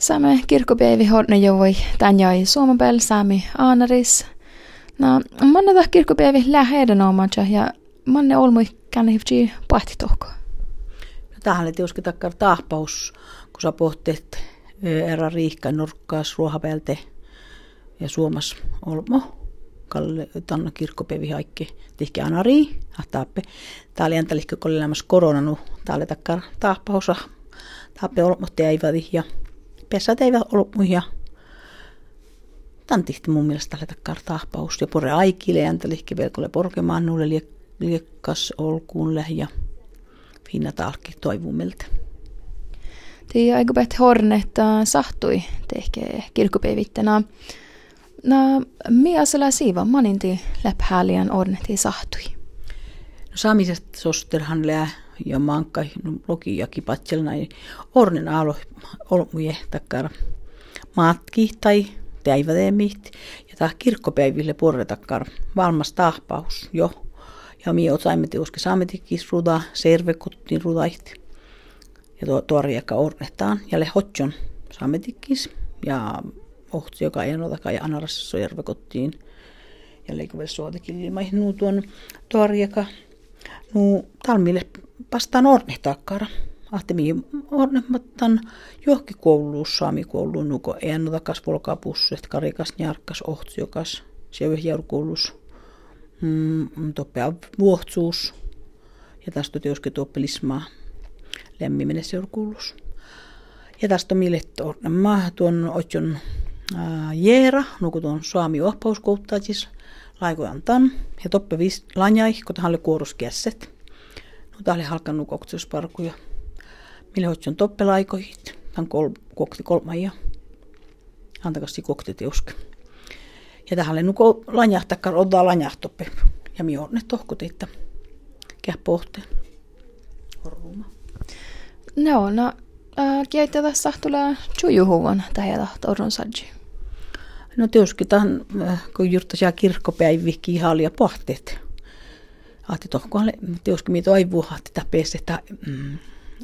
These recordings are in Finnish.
Saamme kirkkopäivi tän joi suomapel saami aanaris. No, manne tah kirkkopäivi läheden omansa ja manne olmui känne hivtsi pahti tohko. No, tähän oli tiuski takkar tahpaus, kun sä pohtit erä riihkä nurkkaas ruohapälte ja suomas olmo. Kalle tanna kirkkopäivi haikki tihki anari, ahtaappe. Tää oli entä lihkö kollelemassa koronanu, tää oli takkar tahpausa. Taappe olmotti äivädi ja pesät eivät ollut muja. Tän tihti mun mielestä tällä kartahpaus ja pore aikille ja lihki velkolle porkemaan nulle liekkas olkuun ja finna talki toivumilta. Tii aika bet hornetta sahtui tehke kirkkopäivittänä. No, miä asella siiva maninti läphääliän ornetti sahtui? No saamisesta sosterhan lää ja mankka no, loki ja kipatselna ornen alo olmuje takkar matki tai täivädemit ja tää kirkkopäiville puolelle takkar valmas tahpaus jo. Ja mi saimme tiuske saametikis ruda, servekuttiin rudaiht. Ja tuo tuoriekka ornetaan ja le hotjon saametikis ja ohti joka ole kai anarassa servekuttiin. Ja leikuvel suotakin ilmaihin tuon tuoriekka. No, talmille pastaan ornehtakkara. Ahtemi ornehmattan johonkin kouluun saamikouluun, nuko en ota kasvolkaa pusset, karikas njarkkas ohtsiokas, siellä järkoulussa. Mm, toppea vuohtsuus ja tästä työsken tuoppelismaa lemmiminen seurakuulus. Ja tästä millet mä tuon otjon jeera, nuku tuon suami ohpauskouttajis, laikojan tan, ja toppe vis lanjai, kun tähän oli kuoruskässet. Oli halkannut koktusparkuja. Mille otjon toppe laikohit, tämän kol, kokti kolmaja. Antakasti kokti teuske. Ja tähän oli nuko lanjahtakkar, oddaa lanjahtoppe. Ja mi on ne tohkut, että käh pohteen. Horruuma. No, no, äh, kieltä tässä tulee chujuhuvan tähän tahtorun sadji. No tietysti tämän, äh, kun jurttaisia kirkkopäivikin ihan ja pahteet. Ahti mitä toivuu, ahti täpes, että mm,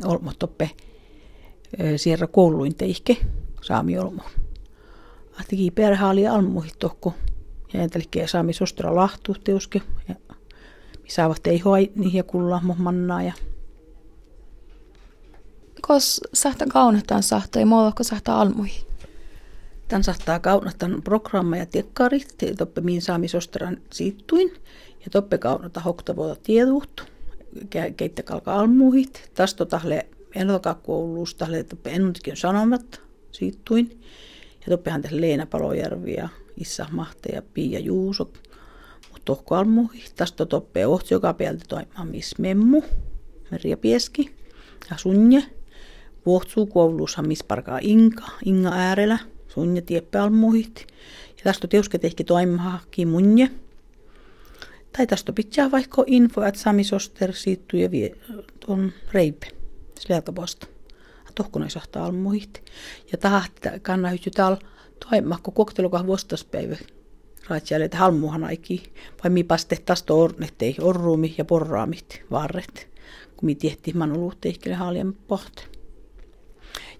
olmotoppe äh, sierra kouluin teihke, saami olmo. Ahti kiipeärä oli almuhi tohko, ja entälikin saami sostra lahtu tietysti, ja saavat ei hoi niihin kulla mannaa ja Kos sahta kaunattaan sahta ja mulla sahta almuihin. Tän sahtaa kaunatan programma ja tekkarit, toppe miin saamisostran siittuin, ja toppe kaunata hoktavoita tieduhtu, keittä kalka almuhit, tästä tahle enotakaa kouluus, tahle toppe ennutikin sanomat siittuin, ja toppehan tässä Leena Palojärvi ja Issa Mahte ja Pia Juuso, mutta tohko almuhit, tästä toppe ohti joka päältä toimimaan miss memmu, Merja Pieski ja Sunje, Vuohtsuu koulussa parkaa Inka, Inga äärellä, sunne tieppäalmuhit. Ja tästä teuske tehki toimahki munje. Tai tästä pitää vaikka info, että Sami Soster siittyy ja vie tuon reipe. Sieltä posta. Tohkona sahtaa almuhit. Ja tahti kanna hytty täällä toimahko koktelukaan vuostaspäivä. Että halmuhan aiki. Vai mi paste tästä ornettei, orruumi ja porraamit, varret. Kun mi tiehti manuluutteikkele haalien pohteen.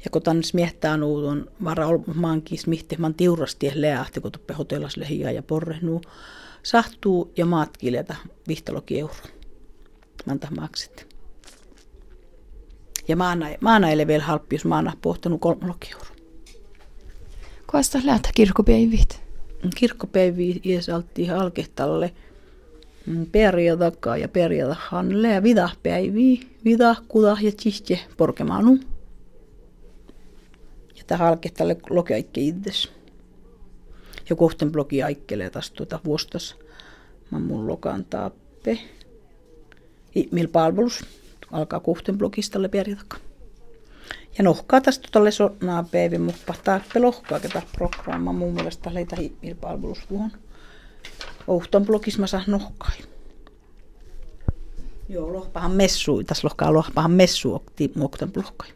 Ja kun tänne smiehtää nuutun vara maankin smihti, man tiurasti leahti, kun tuppe hotellas lehijä ja porrehnu. Sahtuu ja maatkileta vihtaloki euro. Manta maksit. Ja maana, maana ei vielä halppi, jos maana pohtanut kolmoloki euro. Kuasta lähtää kirkkopäivit? Kirkkopäivi iesaltti alkehtalle mm, perjatakaa ja perjatahanle ja vidahpäiviä, vidahkuda ja tihke porkemanu että halkehtalle lokeaikke itses. Ja kohten blogi aikkelee taas tuota vuostas. Mä mun lokaan taappe. Mil palvelus alkaa kohten blogistalle perjataka. Ja nohkaa tästä tuolle sonnaa päivin mutta taappe lohkaa ketä programma mun mielestä leitä mil palvelus tuohon. Ohton blogissa mä saan nohkaa. Joo, lohpahan messu, tässä lohkaa lohpahan messu, okti muokten blokkai.